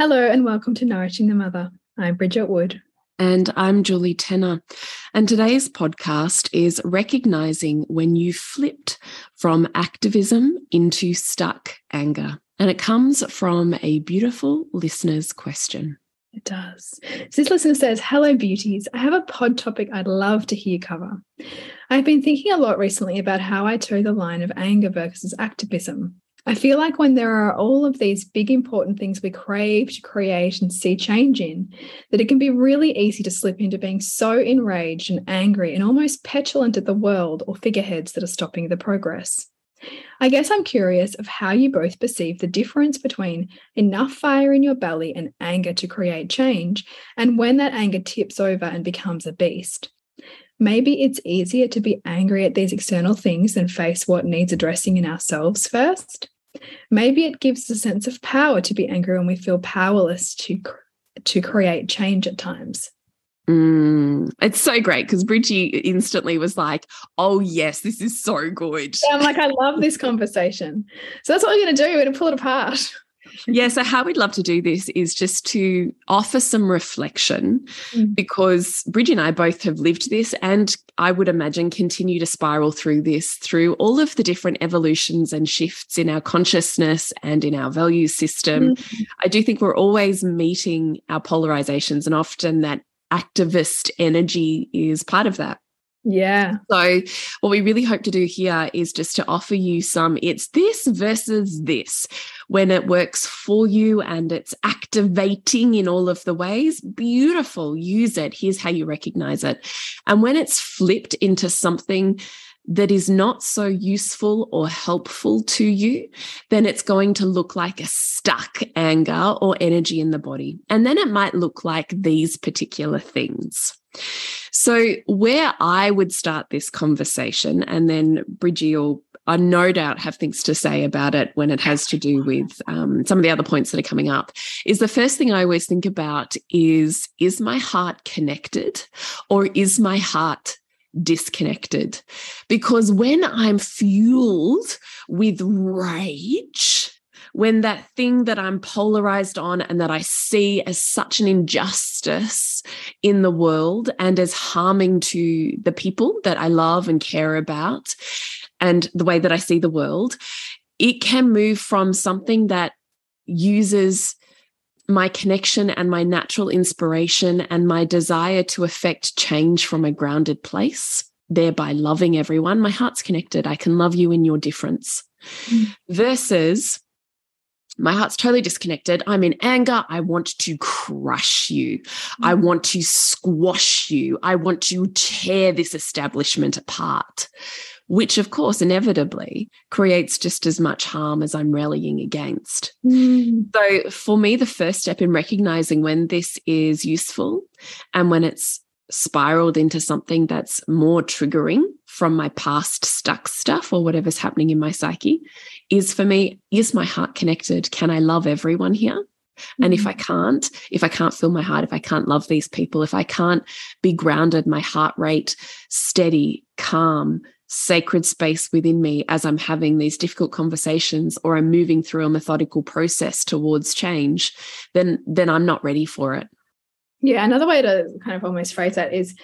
Hello, and welcome to Nourishing the Mother. I'm Bridget Wood. And I'm Julie Tenner. And today's podcast is recognizing when you flipped from activism into stuck anger. And it comes from a beautiful listener's question. It does. So this listener says, Hello, beauties. I have a pod topic I'd love to hear cover. I've been thinking a lot recently about how I toe the line of anger versus activism. I feel like when there are all of these big important things we crave to create and see change in, that it can be really easy to slip into being so enraged and angry and almost petulant at the world or figureheads that are stopping the progress. I guess I'm curious of how you both perceive the difference between enough fire in your belly and anger to create change, and when that anger tips over and becomes a beast. Maybe it's easier to be angry at these external things than face what needs addressing in ourselves first. Maybe it gives a sense of power to be angry when we feel powerless to to create change at times. Mm, it's so great because Bridgie instantly was like, "Oh yes, this is so good." Yeah, I'm like, I love this conversation. So that's what we're going to do. We're going to pull it apart yeah. So, how we'd love to do this is just to offer some reflection mm. because Bridgie and I both have lived this, and I would imagine continue to spiral through this through all of the different evolutions and shifts in our consciousness and in our value system. Mm. I do think we're always meeting our polarizations, and often that activist energy is part of that. Yeah. So, what we really hope to do here is just to offer you some it's this versus this. When it works for you and it's activating in all of the ways, beautiful, use it. Here's how you recognize it. And when it's flipped into something that is not so useful or helpful to you, then it's going to look like a stuck anger or energy in the body. And then it might look like these particular things. So, where I would start this conversation, and then Bridgie will, I no doubt, have things to say about it when it has to do with um, some of the other points that are coming up, is the first thing I always think about is is my heart connected or is my heart disconnected? Because when I'm fueled with rage, when that thing that I'm polarized on and that I see as such an injustice in the world and as harming to the people that I love and care about, and the way that I see the world, it can move from something that uses my connection and my natural inspiration and my desire to affect change from a grounded place, thereby loving everyone. My heart's connected. I can love you in your difference. Mm. Versus my heart's totally disconnected. I'm in anger. I want to crush you. Mm-hmm. I want to squash you. I want to tear this establishment apart, which, of course, inevitably creates just as much harm as I'm rallying against. Mm. So, for me, the first step in recognizing when this is useful and when it's spiraled into something that's more triggering from my past stuck stuff or whatever's happening in my psyche is for me is my heart connected can i love everyone here and if i mm-hmm. can't if i can't feel my heart if i can't love these people if i can't be grounded my heart rate steady calm sacred space within me as I'm having these difficult conversations or I'm moving through a methodical process towards change, then then I'm not ready for it. Yeah, another way to kind of almost phrase that is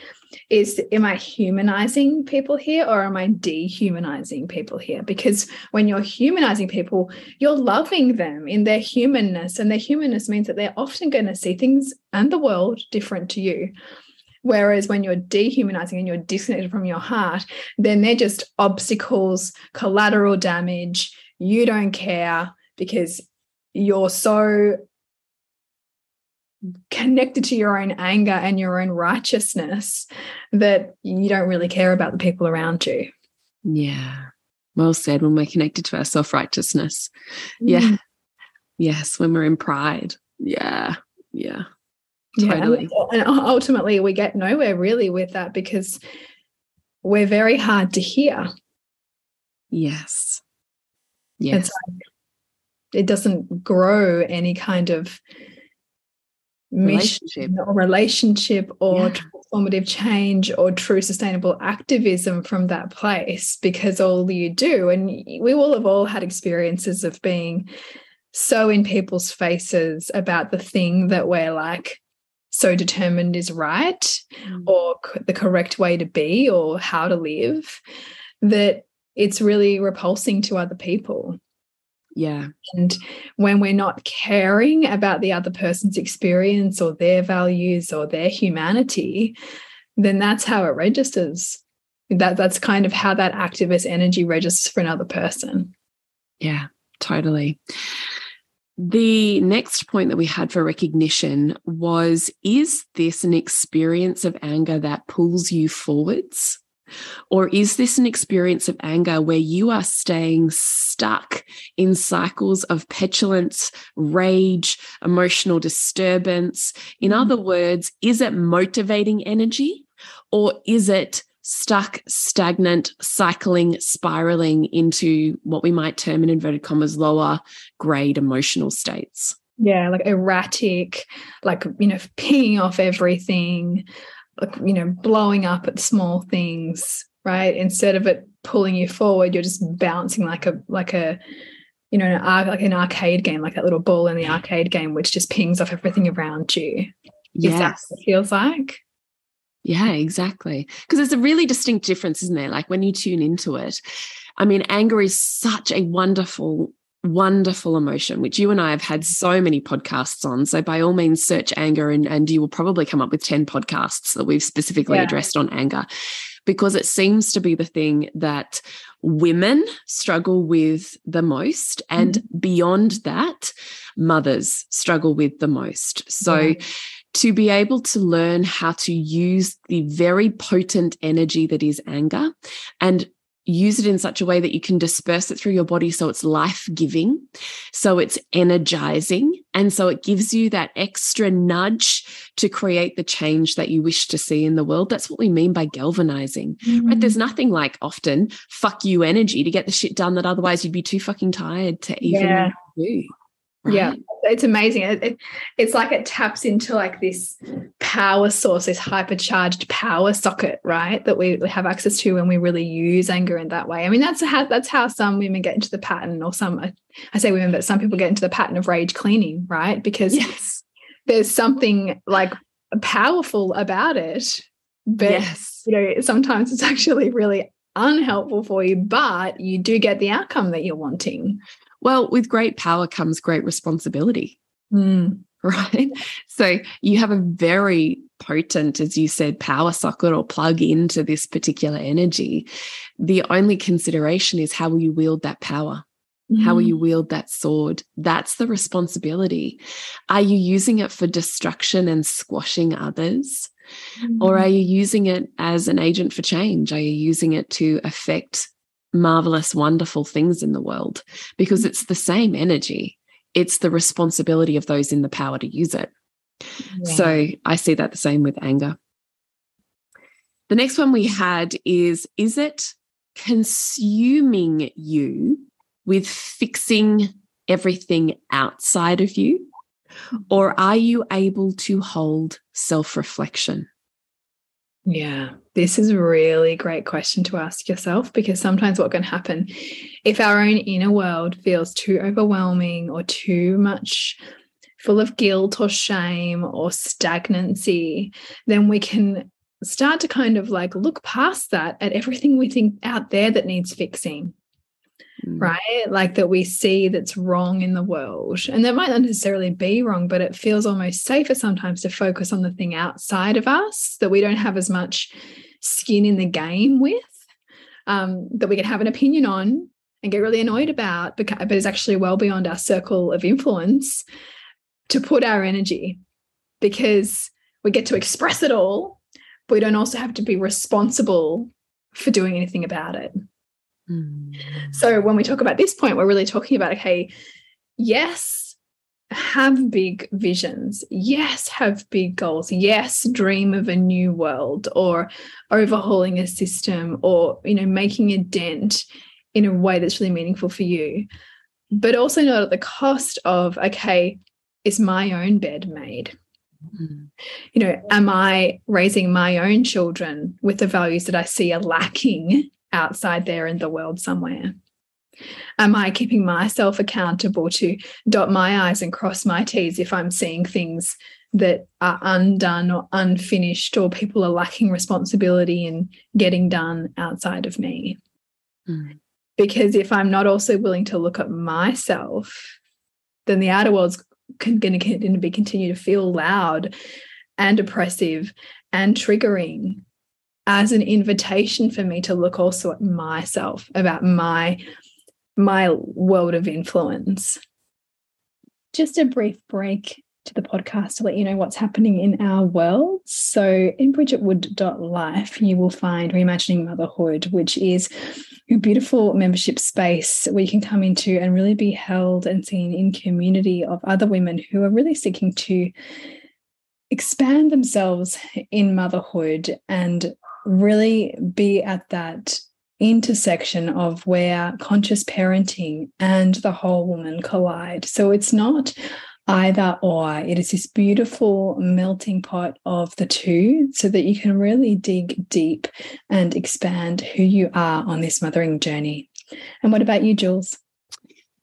is am I humanizing people here or am I dehumanizing people here? Because when you're humanizing people, you're loving them in their humanness and their humanness means that they're often going to see things and the world different to you. Whereas when you're dehumanizing and you're disconnected from your heart, then they're just obstacles, collateral damage. You don't care because you're so connected to your own anger and your own righteousness that you don't really care about the people around you. Yeah. Well said. When we're connected to our self righteousness. Mm. Yeah. Yes. When we're in pride. Yeah. Yeah. Totally. Yeah, and ultimately, we get nowhere really with that because we're very hard to hear. Yes. Yes. Like it doesn't grow any kind of relationship or relationship or yeah. transformative change or true sustainable activism from that place because all you do and we will have all had experiences of being so in people's faces about the thing that we're like so determined is right mm. or the correct way to be or how to live that it's really repulsing to other people. Yeah. And when we're not caring about the other person's experience or their values or their humanity, then that's how it registers. That that's kind of how that activist energy registers for another person. Yeah, totally. The next point that we had for recognition was Is this an experience of anger that pulls you forwards? Or is this an experience of anger where you are staying stuck in cycles of petulance, rage, emotional disturbance? In mm. other words, is it motivating energy or is it stuck, stagnant, cycling, spiraling into what we might term in inverted commas lower grade emotional states. Yeah, like erratic, like, you know, pinging off everything, you know, blowing up at small things, right? Instead of it pulling you forward, you're just bouncing like a, like a, you know, an, arc like an arcade game, like that little ball in the arcade game, which just pings off everything around you. Yes. it feels like. Yeah, exactly. Because there's a really distinct difference, isn't there? Like when you tune into it, I mean, anger is such a wonderful, wonderful emotion, which you and I have had so many podcasts on. So by all means, search anger and, and you will probably come up with 10 podcasts that we've specifically yeah. addressed on anger because it seems to be the thing that women struggle with the most. And mm -hmm. beyond that, mothers struggle with the most. So, yeah to be able to learn how to use the very potent energy that is anger and use it in such a way that you can disperse it through your body so it's life giving, so it's energizing, and so it gives you that extra nudge to create the change that you wish to see in the world. That's what we mean by galvanizing. Mm. Right? There's nothing like often fuck you energy to get the shit done that otherwise you'd be too fucking tired to even yeah. do. Right? Yeah, it's amazing. It, it, it's like it taps into like this power source, this hypercharged power socket, right? That we have access to when we really use anger in that way. I mean, that's how that's how some women get into the pattern, or some I say women, but some people get into the pattern of rage cleaning, right? Because yes. there's something like powerful about it. But yes. you know, sometimes it's actually really unhelpful for you, but you do get the outcome that you're wanting. Well, with great power comes great responsibility. Mm. Right. So you have a very potent, as you said, power socket or plug into this particular energy. The only consideration is how will you wield that power? Mm. How will you wield that sword? That's the responsibility. Are you using it for destruction and squashing others? Mm. Or are you using it as an agent for change? Are you using it to affect marvelous, wonderful things in the world because mm. it's the same energy. It's the responsibility of those in the power to use it. Yeah. So I see that the same with anger. The next one we had is Is it consuming you with fixing everything outside of you? Or are you able to hold self reflection? Yeah, this is a really great question to ask yourself because sometimes what can happen if our own inner world feels too overwhelming or too much full of guilt or shame or stagnancy, then we can start to kind of like look past that at everything we think out there that needs fixing. Mm. Right? Like that we see that's wrong in the world. And that might not necessarily be wrong, but it feels almost safer sometimes to focus on the thing outside of us that we don't have as much skin in the game with, um, that we can have an opinion on and get really annoyed about, but, but is actually well beyond our circle of influence to put our energy because we get to express it all, but we don't also have to be responsible for doing anything about it. So when we talk about this point, we're really talking about okay, yes, have big visions. Yes, have big goals. Yes, dream of a new world or overhauling a system or you know making a dent in a way that's really meaningful for you. But also not at the cost of okay, is my own bed made? You know, am I raising my own children with the values that I see are lacking outside there in the world somewhere? Am I keeping myself accountable to dot my I's and cross my T's if I'm seeing things that are undone or unfinished or people are lacking responsibility in getting done outside of me? Mm. Because if I'm not also willing to look at myself, then the outer world's going to be continue to feel loud and oppressive and triggering as an invitation for me to look also at myself about my my world of influence just a brief break to the podcast to let you know what's happening in our world. So, in bridgetwood.life, you will find Reimagining Motherhood, which is a beautiful membership space where you can come into and really be held and seen in community of other women who are really seeking to expand themselves in motherhood and really be at that intersection of where conscious parenting and the whole woman collide. So it's not either or, it is this beautiful melting pot of the two so that you can really dig deep and expand who you are on this mothering journey. And what about you, Jules?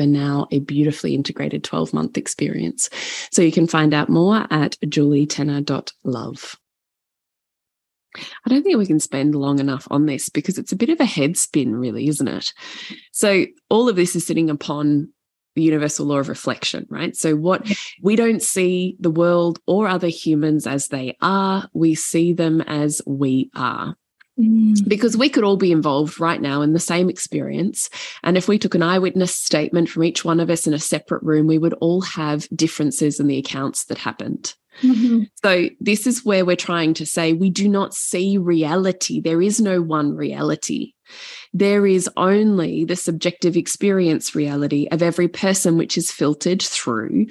over now a beautifully integrated 12 month experience. So you can find out more at julietenner.love. I don't think we can spend long enough on this because it's a bit of a head spin, really, isn't it? So, all of this is sitting upon the universal law of reflection, right? So, what we don't see the world or other humans as they are, we see them as we are. Mm. Because we could all be involved right now in the same experience. And if we took an eyewitness statement from each one of us in a separate room, we would all have differences in the accounts that happened. Mm-hmm. So, this is where we're trying to say we do not see reality. There is no one reality. There is only the subjective experience reality of every person, which is filtered through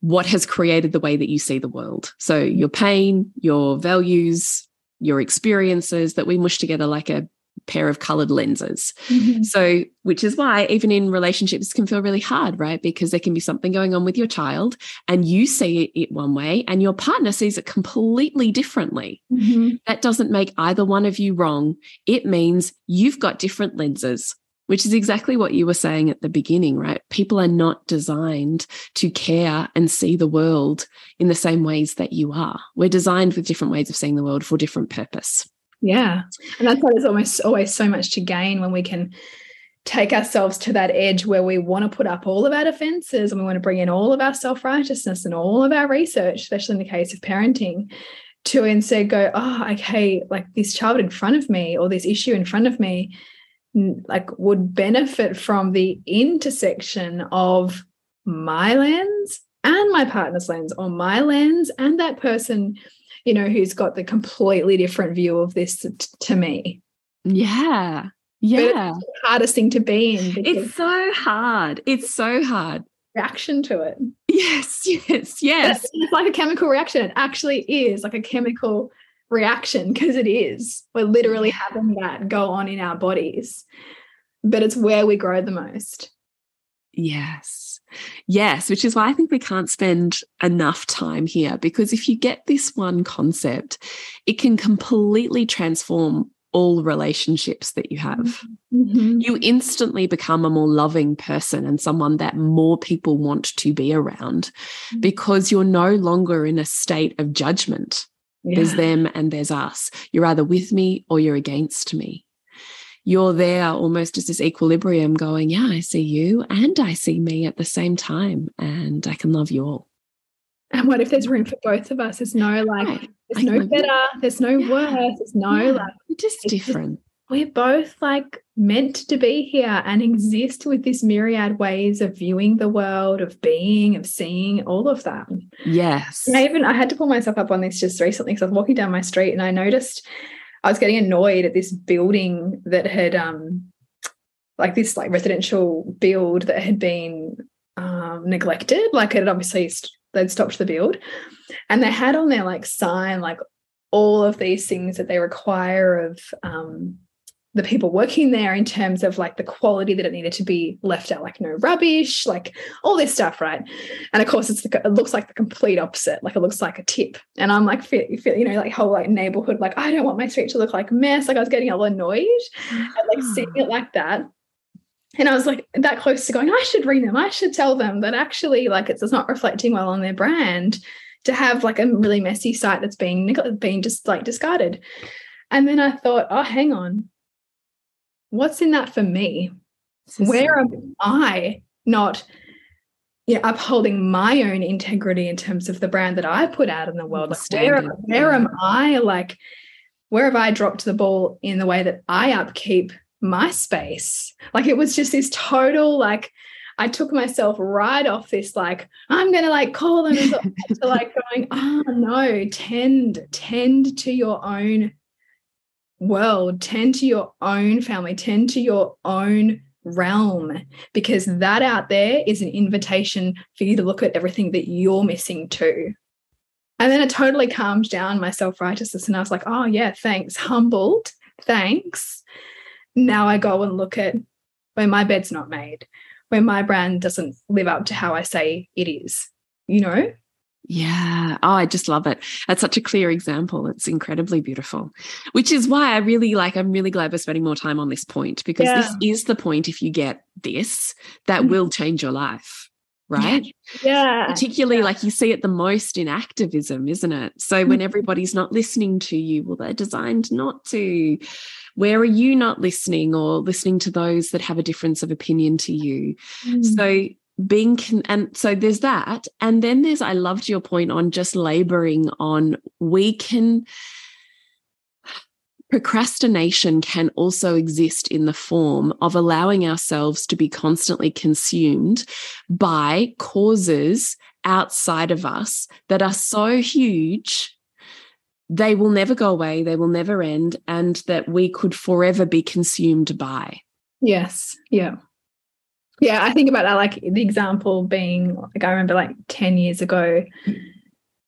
what has created the way that you see the world. So, your pain, your values, your experiences that we mush together like a pair of colored lenses. Mm-hmm. So, which is why even in relationships can feel really hard, right? Because there can be something going on with your child and you see it one way and your partner sees it completely differently. Mm-hmm. That doesn't make either one of you wrong. It means you've got different lenses which is exactly what you were saying at the beginning, right? People are not designed to care and see the world in the same ways that you are. We're designed with different ways of seeing the world for different purpose. Yeah. And that's why there's almost always so much to gain when we can take ourselves to that edge where we want to put up all of our defenses and we want to bring in all of our self-righteousness and all of our research, especially in the case of parenting, to instead go, oh, okay, like this child in front of me or this issue in front of me like would benefit from the intersection of my lens and my partner's lens or my lens and that person you know, who's got the completely different view of this to me. Yeah. Yeah. hardest thing to be in. It's so hard. It's so hard. Reaction to it. Yes, yes, yes. It's like a chemical reaction. It actually is like a chemical reaction because it is. We're literally having that go on in our bodies, but it's where we grow the most. Yes. Yes, which is why I think we can't spend enough time here because if you get this one concept, it can completely transform all relationships that you have. Mm -hmm. You instantly become a more loving person and someone that more people want to be around mm -hmm. because you're no longer in a state of judgment. Yeah. There's them and there's us. You're either with me or you're against me. You're there almost as this equilibrium going, yeah, I see you and I see me at the same time, and I can love you all. And what if there's room for both of us? There's no like, right. there's no better, you. there's no yeah. worse, there's no yeah. like, we're just different. We're both like meant to be here and exist with this myriad ways of viewing the world, of being, of seeing, all of that. Yes. And I even I had to pull myself up on this just recently because I was walking down my street and I noticed I was getting annoyed at this building that had um like this like residential build that had been um neglected. Like it had obviously they'd stopped the build. And they had on their like sign like all of these things that they require of um the people working there in terms of like the quality that it needed to be left out, like no rubbish, like all this stuff, right? And of course, it's the, it looks like the complete opposite, like it looks like a tip. And I'm like, feel, feel, you know, like whole like neighborhood, like I don't want my street to look like mess. Like I was getting all annoyed and like seeing it like that. And I was like that close to going, I should ring them. I should tell them that actually, like it's, it's not reflecting well on their brand to have like a really messy site that's being being just like discarded. And then I thought, oh, hang on what's in that for me? Where am I not you know, upholding my own integrity in terms of the brand that I put out in the world? Like where, where am I like where have I dropped the ball in the way that I upkeep my space? Like it was just this total like I took myself right off this like I'm gonna like call them to like going oh no tend tend to your own world, tend to your own family, tend to your own realm, because that out there is an invitation for you to look at everything that you're missing too. And then it totally calmed down my self righteousness. And I was like, oh, yeah, thanks. Humbled. Thanks. Now I go and look at where my bed's not made, where my brand doesn't live up to how I say it is, you know? Yeah. Oh, I just love it. That's such a clear example. It's incredibly beautiful, which is why I really like, I'm really glad we're spending more time on this point because yeah. this is the point. If you get this, that mm. will change your life. Right. Yeah. Particularly yeah. like you see it the most in activism, isn't it? So when mm. everybody's not listening to you, well, they're designed not to. Where are you not listening or listening to those that have a difference of opinion to you? Mm. So being and so there's that. And then there's i loved your point on just laboring on we can procrastination can also exist in the form of allowing ourselves to be constantly consumed by causes outside of us that are so huge they will never go away they will never end and that we could forever be consumed by. Yes. Yeah yeah, I think about that like the example being like I remember like 10 years ago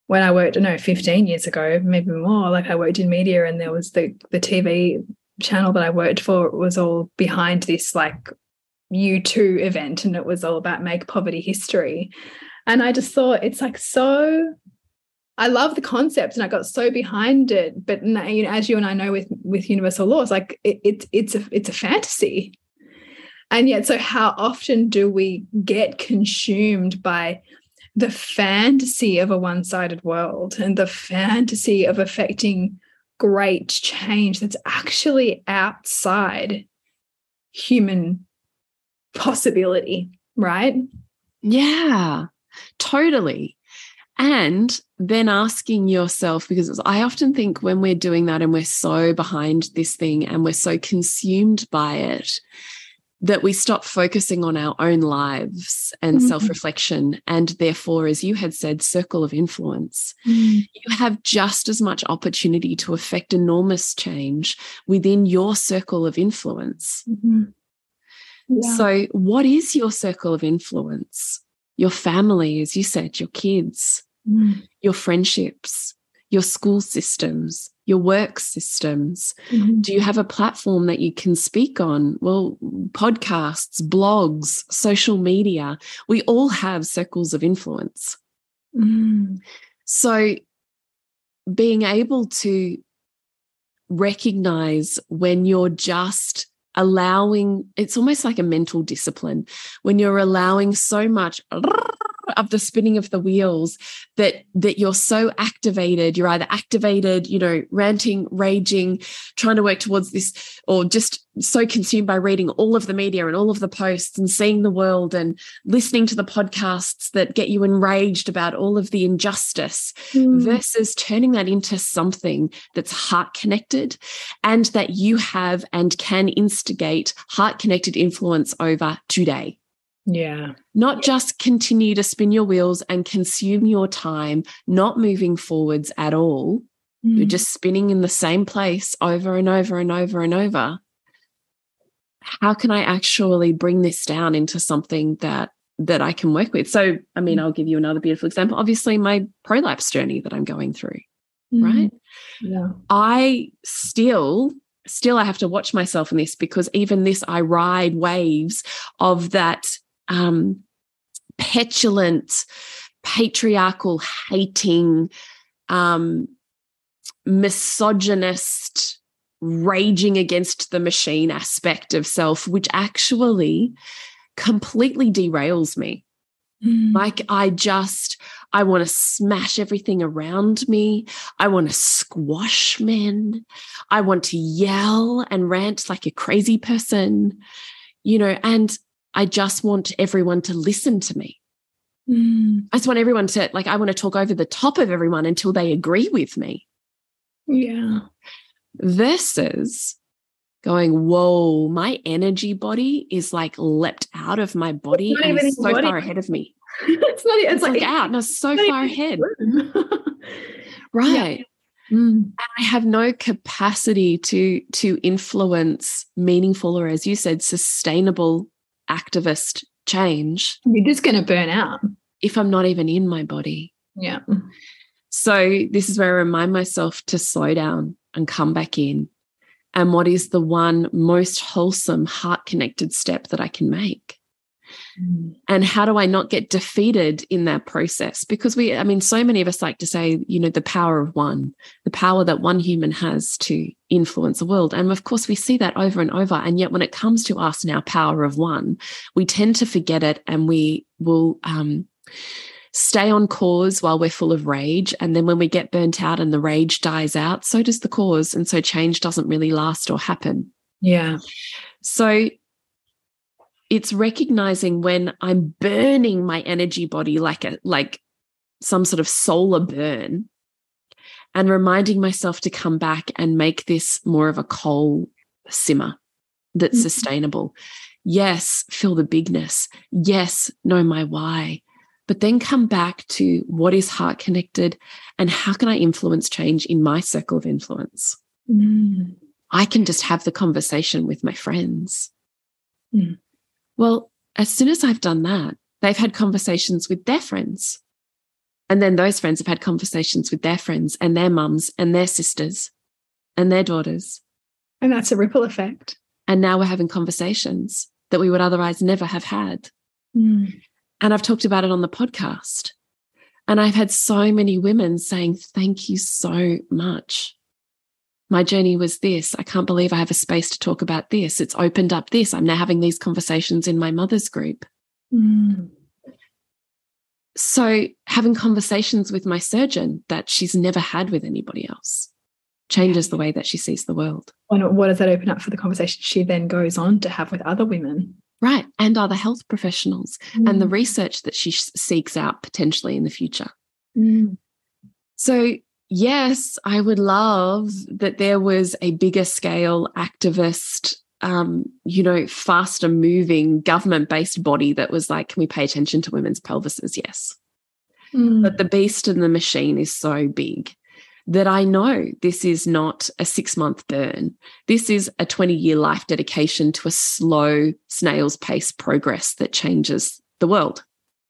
when I worked, no, 15 years ago, maybe more, like I worked in media and there was the the TV channel that I worked for was all behind this like U2 event and it was all about make poverty history. And I just thought it's like so I love the concept and I got so behind it. But you know, as you and I know with with universal laws, like it's it it's a it's a fantasy. And yet, so how often do we get consumed by the fantasy of a one sided world and the fantasy of affecting great change that's actually outside human possibility, right? Yeah, totally. And then asking yourself, because I often think when we're doing that and we're so behind this thing and we're so consumed by it, that we stop focusing on our own lives and mm-hmm. self reflection. And therefore, as you had said, circle of influence. Mm. You have just as much opportunity to affect enormous change within your circle of influence. Mm-hmm. Yeah. So, what is your circle of influence? Your family, as you said, your kids, mm. your friendships, your school systems, your work systems? Mm-hmm. Do you have a platform that you can speak on? Well, podcasts, blogs, social media, we all have circles of influence. Mm. So, being able to recognize when you're just allowing it's almost like a mental discipline when you're allowing so much of the spinning of the wheels that that you're so activated you're either activated you know ranting raging trying to work towards this or just so consumed by reading all of the media and all of the posts and seeing the world and listening to the podcasts that get you enraged about all of the injustice mm. versus turning that into something that's heart connected and that you have and can instigate heart connected influence over today yeah. Not just continue to spin your wheels and consume your time, not moving forwards at all. Mm. You're just spinning in the same place over and over and over and over. How can I actually bring this down into something that that I can work with? So, I mean, mm. I'll give you another beautiful example. Obviously, my prolapse journey that I'm going through, mm. right? Yeah. I still still I have to watch myself in this because even this I ride waves of that um, petulant, patriarchal, hating, um, misogynist, raging against the machine aspect of self, which actually completely derails me. Mm. Like, I just, I want to smash everything around me. I want to squash men. I want to yell and rant like a crazy person, you know, and I just want everyone to listen to me. Mm. I just want everyone to, like, I want to talk over the top of everyone until they agree with me. Yeah. Versus going, whoa, my energy body is like leapt out of my body and so body. far ahead of me. it's not, it's, it's like, like, out, no, so far ahead. right. Yeah. Mm. I have no capacity to to influence meaningful or as you said sustainable activist change. You're just going to burn out. If I'm not even in my body. Yeah. So this is where I remind myself to slow down and come back in. And what is the one most wholesome, heart connected step that I can make? Mm. And how do I not get defeated in that process? Because we, I mean, so many of us like to say, you know, the power of one, the power that one human has to influence the world. And of course, we see that over and over. And yet, when it comes to us and our power of one, we tend to forget it and we will, um, stay on cause while we're full of rage. And then when we get burnt out and the rage dies out, so does the cause. And so change doesn't really last or happen. Yeah. So it's recognizing when I'm burning my energy body like a like some sort of solar burn and reminding myself to come back and make this more of a coal simmer that's mm -hmm. sustainable. Yes, feel the bigness. Yes, know my why. But then come back to what is heart connected and how can I influence change in my circle of influence? Mm. I can just have the conversation with my friends. Mm. Well, as soon as I've done that, they've had conversations with their friends. And then those friends have had conversations with their friends and their mums and their sisters and their daughters. And that's a ripple effect. And now we're having conversations that we would otherwise never have had. Mm. And I've talked about it on the podcast. And I've had so many women saying, Thank you so much my journey was this. I can't believe I have a space to talk about this. It's opened up this. I'm now having these conversations in my mother's group. Mm. So, having conversations with my surgeon that she's never had with anybody else changes the way that she sees the world. And what does that open up for the conversation she then goes on to have with other women? Right. And other health professionals mm. and the mm. research that she seeks out potentially in the future. Mm. So, yes, I would love that there was a bigger scale activist um, you know, faster moving government based body that was like, can we pay attention to women's pelvises? Yes. Mm. But the beast and the machine is so big that I know this is not a six month burn. This is a 20 year life dedication to a slow snail's pace progress that changes the world.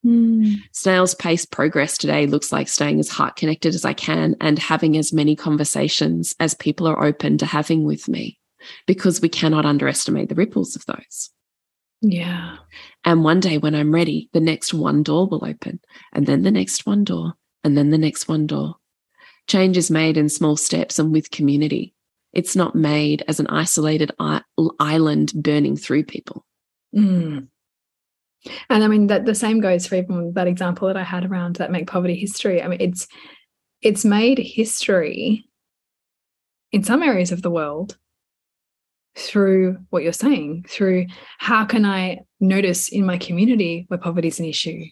Mm. Snail's pace progress today looks like staying as heart connected as I can and having as many conversations as people are open to having with me because we cannot underestimate the ripples of those. Yeah. And one day when I'm ready, the next one door will open, and then the next one door, and then the next one door. Change is made in small steps and with community. It's not made as an isolated island burning through people. Mm. And I mean that the same goes for even that example that I had around that make poverty history. I mean, it's it's made history in some areas of the world through what you're saying, through how can I notice in my community where poverty is an issue?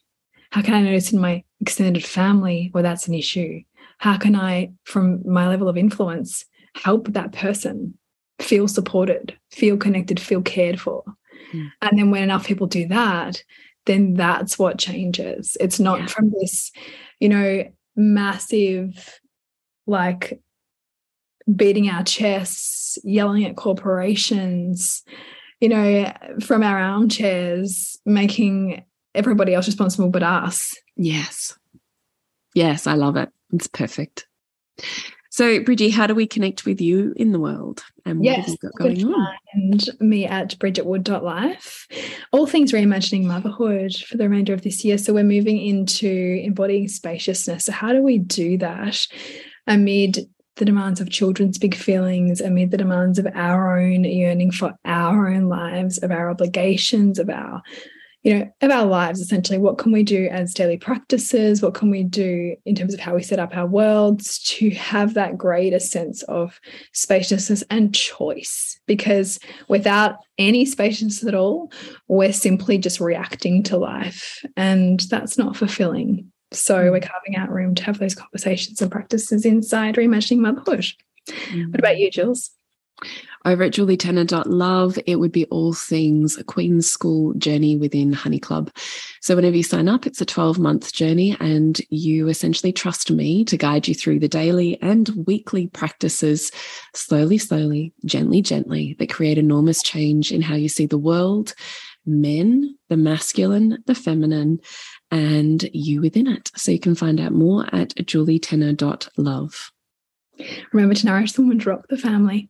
How can I notice in my extended family where that's an issue? How can I, from my level of influence, help that person feel supported, feel connected, feel cared for? Mm. And then when enough people do that, then that's what changes. It's not yeah. from this, you know, massive, like beating our chests, yelling at corporations, you know, from our armchairs, making everybody else responsible but us. Yes. Yes, I love it. It's perfect. So, Bridgie, how do we connect with you in the world? And what yes, have you got going on? And me at bridgetwood.life. All things reimagining motherhood for the remainder of this year. So, we're moving into embodying spaciousness. So, how do we do that amid the demands of children's big feelings, amid the demands of our own yearning for our own lives, of our obligations, of our you know, of our lives essentially. What can we do as daily practices? What can we do in terms of how we set up our worlds to have that greater sense of spaciousness and choice? Because without any spaciousness at all, we're simply just reacting to life, and that's not fulfilling. So mm. we're carving out room to have those conversations and practices inside reimagining motherhood. Mm. What about you, Jules? Over at julietenner.love, it would be all things a Queen's School journey within Honey Club. So, whenever you sign up, it's a 12 month journey, and you essentially trust me to guide you through the daily and weekly practices, slowly, slowly, gently, gently, that create enormous change in how you see the world, men, the masculine, the feminine, and you within it. So, you can find out more at julietenner.love. Remember to nourish the woman, rock the family.